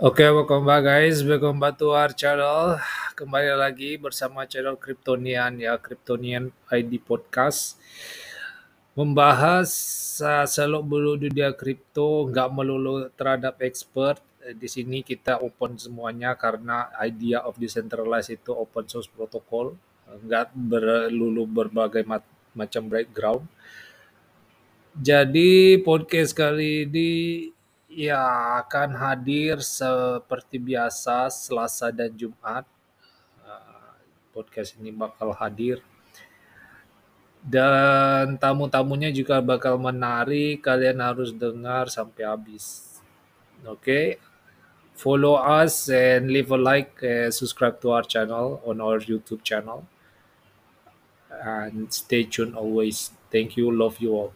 Oke, welcome back guys. Welcome back to our channel. Kembali lagi bersama channel Kryptonian ya, Kryptonian ID Podcast. Membahas uh, seluk beluk dunia kripto, nggak melulu terhadap expert. Eh, Di sini kita open semuanya karena idea of decentralized itu open source protocol, nggak berlulu berbagai ma- macam background. Jadi podcast kali ini ya akan hadir seperti biasa Selasa dan Jumat. Uh, Podcast ini bakal hadir dan tamu-tamunya juga bakal menarik. Kalian harus dengar sampai habis. Oke. Follow us and leave a like and subscribe to our channel on our YouTube channel. And stay tuned always. Thank you. Love you all.